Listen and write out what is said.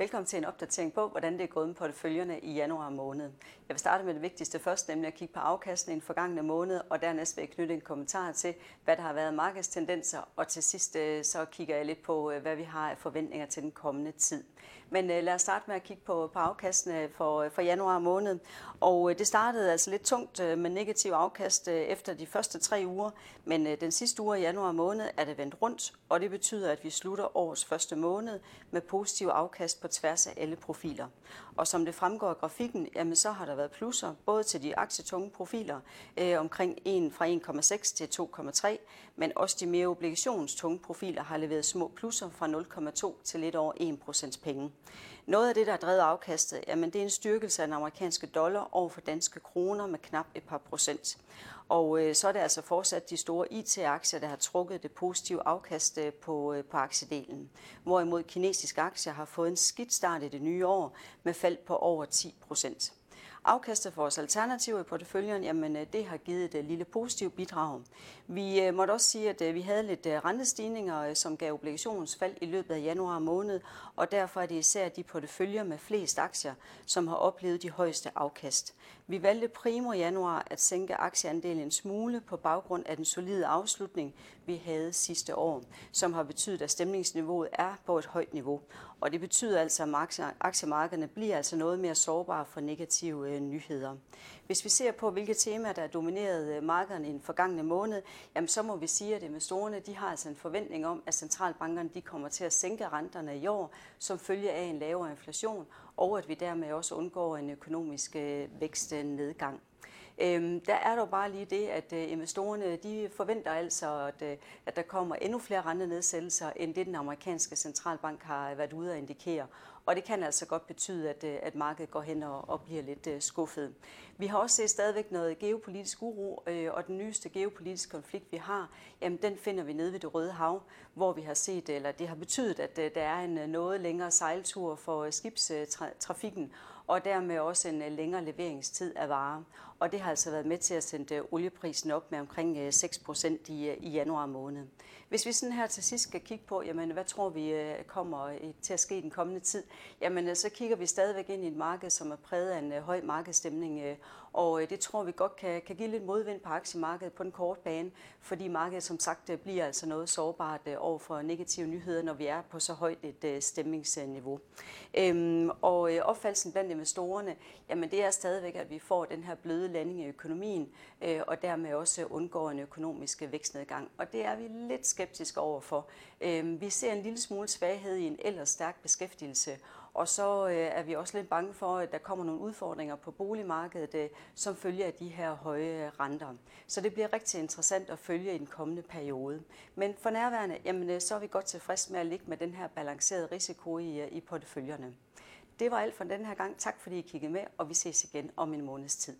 Velkommen til en opdatering på, hvordan det er gået med porteføljerne i januar måned. Jeg vil starte med det vigtigste først, nemlig at kigge på afkastene i den forgangne måned, og dernæst vil jeg knytte en kommentar til, hvad der har været markedstendenser, og til sidst øh, så kigger jeg lidt på, øh, hvad vi har af forventninger til den kommende tid. Men øh, lad os starte med at kigge på, på afkastene øh, for, øh, for januar måned. Og øh, det startede altså lidt tungt med negativ afkast efter de første tre uger, men den sidste uge i januar måned er det vendt rundt, og det betyder, at vi slutter årets første måned med positiv afkast på tværs af alle profiler. Og som det fremgår af grafikken, jamen så har der været plusser både til de aktietunge profiler øh, omkring 1 fra 1,6 til 2,3, men også de mere obligationstunge profiler har leveret små plusser fra 0,2 til lidt over 1 procents penge. Noget af det, der har drevet afkastet, jamen det er en styrkelse af den amerikanske dollar over for danske kroner med knap et par procent. Og øh, så er det altså fortsat de store IT-aktier, der har trukket det positive afkast øh, på, øh, på aktiedelen. Hvorimod kinesiske aktier har fået en skidt start i det nye år med fald på over 10 procent. Afkastet for vores alternativer i porteføljen, jamen øh, det har givet et øh, lille positivt bidrag. Vi øh, måtte også sige, at vi havde lidt rentestigninger, som gav obligationsfald i løbet af januar måned, og derfor er det især de porteføljer med flest aktier, som har oplevet de højeste afkast. Vi valgte primo januar at sænke aktieandelen en smule på baggrund af den solide afslutning, vi havde sidste år, som har betydet, at stemningsniveauet er på et højt niveau. Og det betyder altså, at aktiemarkederne bliver altså noget mere sårbare for negative Øh, nyheder. Hvis vi ser på, hvilke temaer, der dominerede domineret markederne i den forgangne måned, jamen så må vi sige, at investorerne de har altså en forventning om, at centralbankerne de kommer til at sænke renterne i år, som følge af en lavere inflation, og at vi dermed også undgår en økonomisk øh, vækstnedgang. Øhm, der er dog bare lige det, at øh, investorerne de forventer altså, at, øh, at der kommer endnu flere rentenedsættelser, end det den amerikanske centralbank har været ude at indikere. Og det kan altså godt betyde, at, øh, at markedet går hen og, og bliver lidt øh, skuffet. Vi har også set stadigvæk noget geopolitisk uro, øh, og den nyeste geopolitiske konflikt, vi har, jamen den finder vi nede ved det Røde Hav, hvor vi har set, eller det har betydet, at øh, der er en noget længere sejltur for skibstrafikken, og dermed også en øh, længere leveringstid af varer. Og det har altså været med til at sende øh, olieprisen op med omkring øh, 6 procent i, i januar måned. Hvis vi sådan her til sidst skal kigge på, jamen, hvad tror vi kommer til at ske i den kommende tid, jamen så kigger vi stadigvæk ind i et marked, som er præget af en høj markedsstemning, og det tror vi godt kan, kan give lidt modvind på aktiemarkedet på den korte bane, fordi markedet som sagt bliver altså noget sårbart over for negative nyheder, når vi er på så højt et stemningsniveau. Øhm, og opfattelsen blandt investorerne, jamen det er stadigvæk, at vi får den her bløde landing i økonomien, øh, og dermed også undgår en økonomisk vækstnedgang. Og det er vi lidt skeptiske overfor. Øh, vi ser en lille smule svaghed i en ellers stærk beskæftigelse, og så øh, er vi også lidt bange for, at der kommer nogle udfordringer på boligmarkedet, øh, som følger af de her høje renter. Så det bliver rigtig interessant at følge i den kommende periode. Men for nærværende, jamen, øh, så er vi godt tilfreds med at ligge med den her balancerede risiko i, øh, i porteføljerne. Det var alt for den her gang. Tak fordi I kiggede med, og vi ses igen om en måneds tid.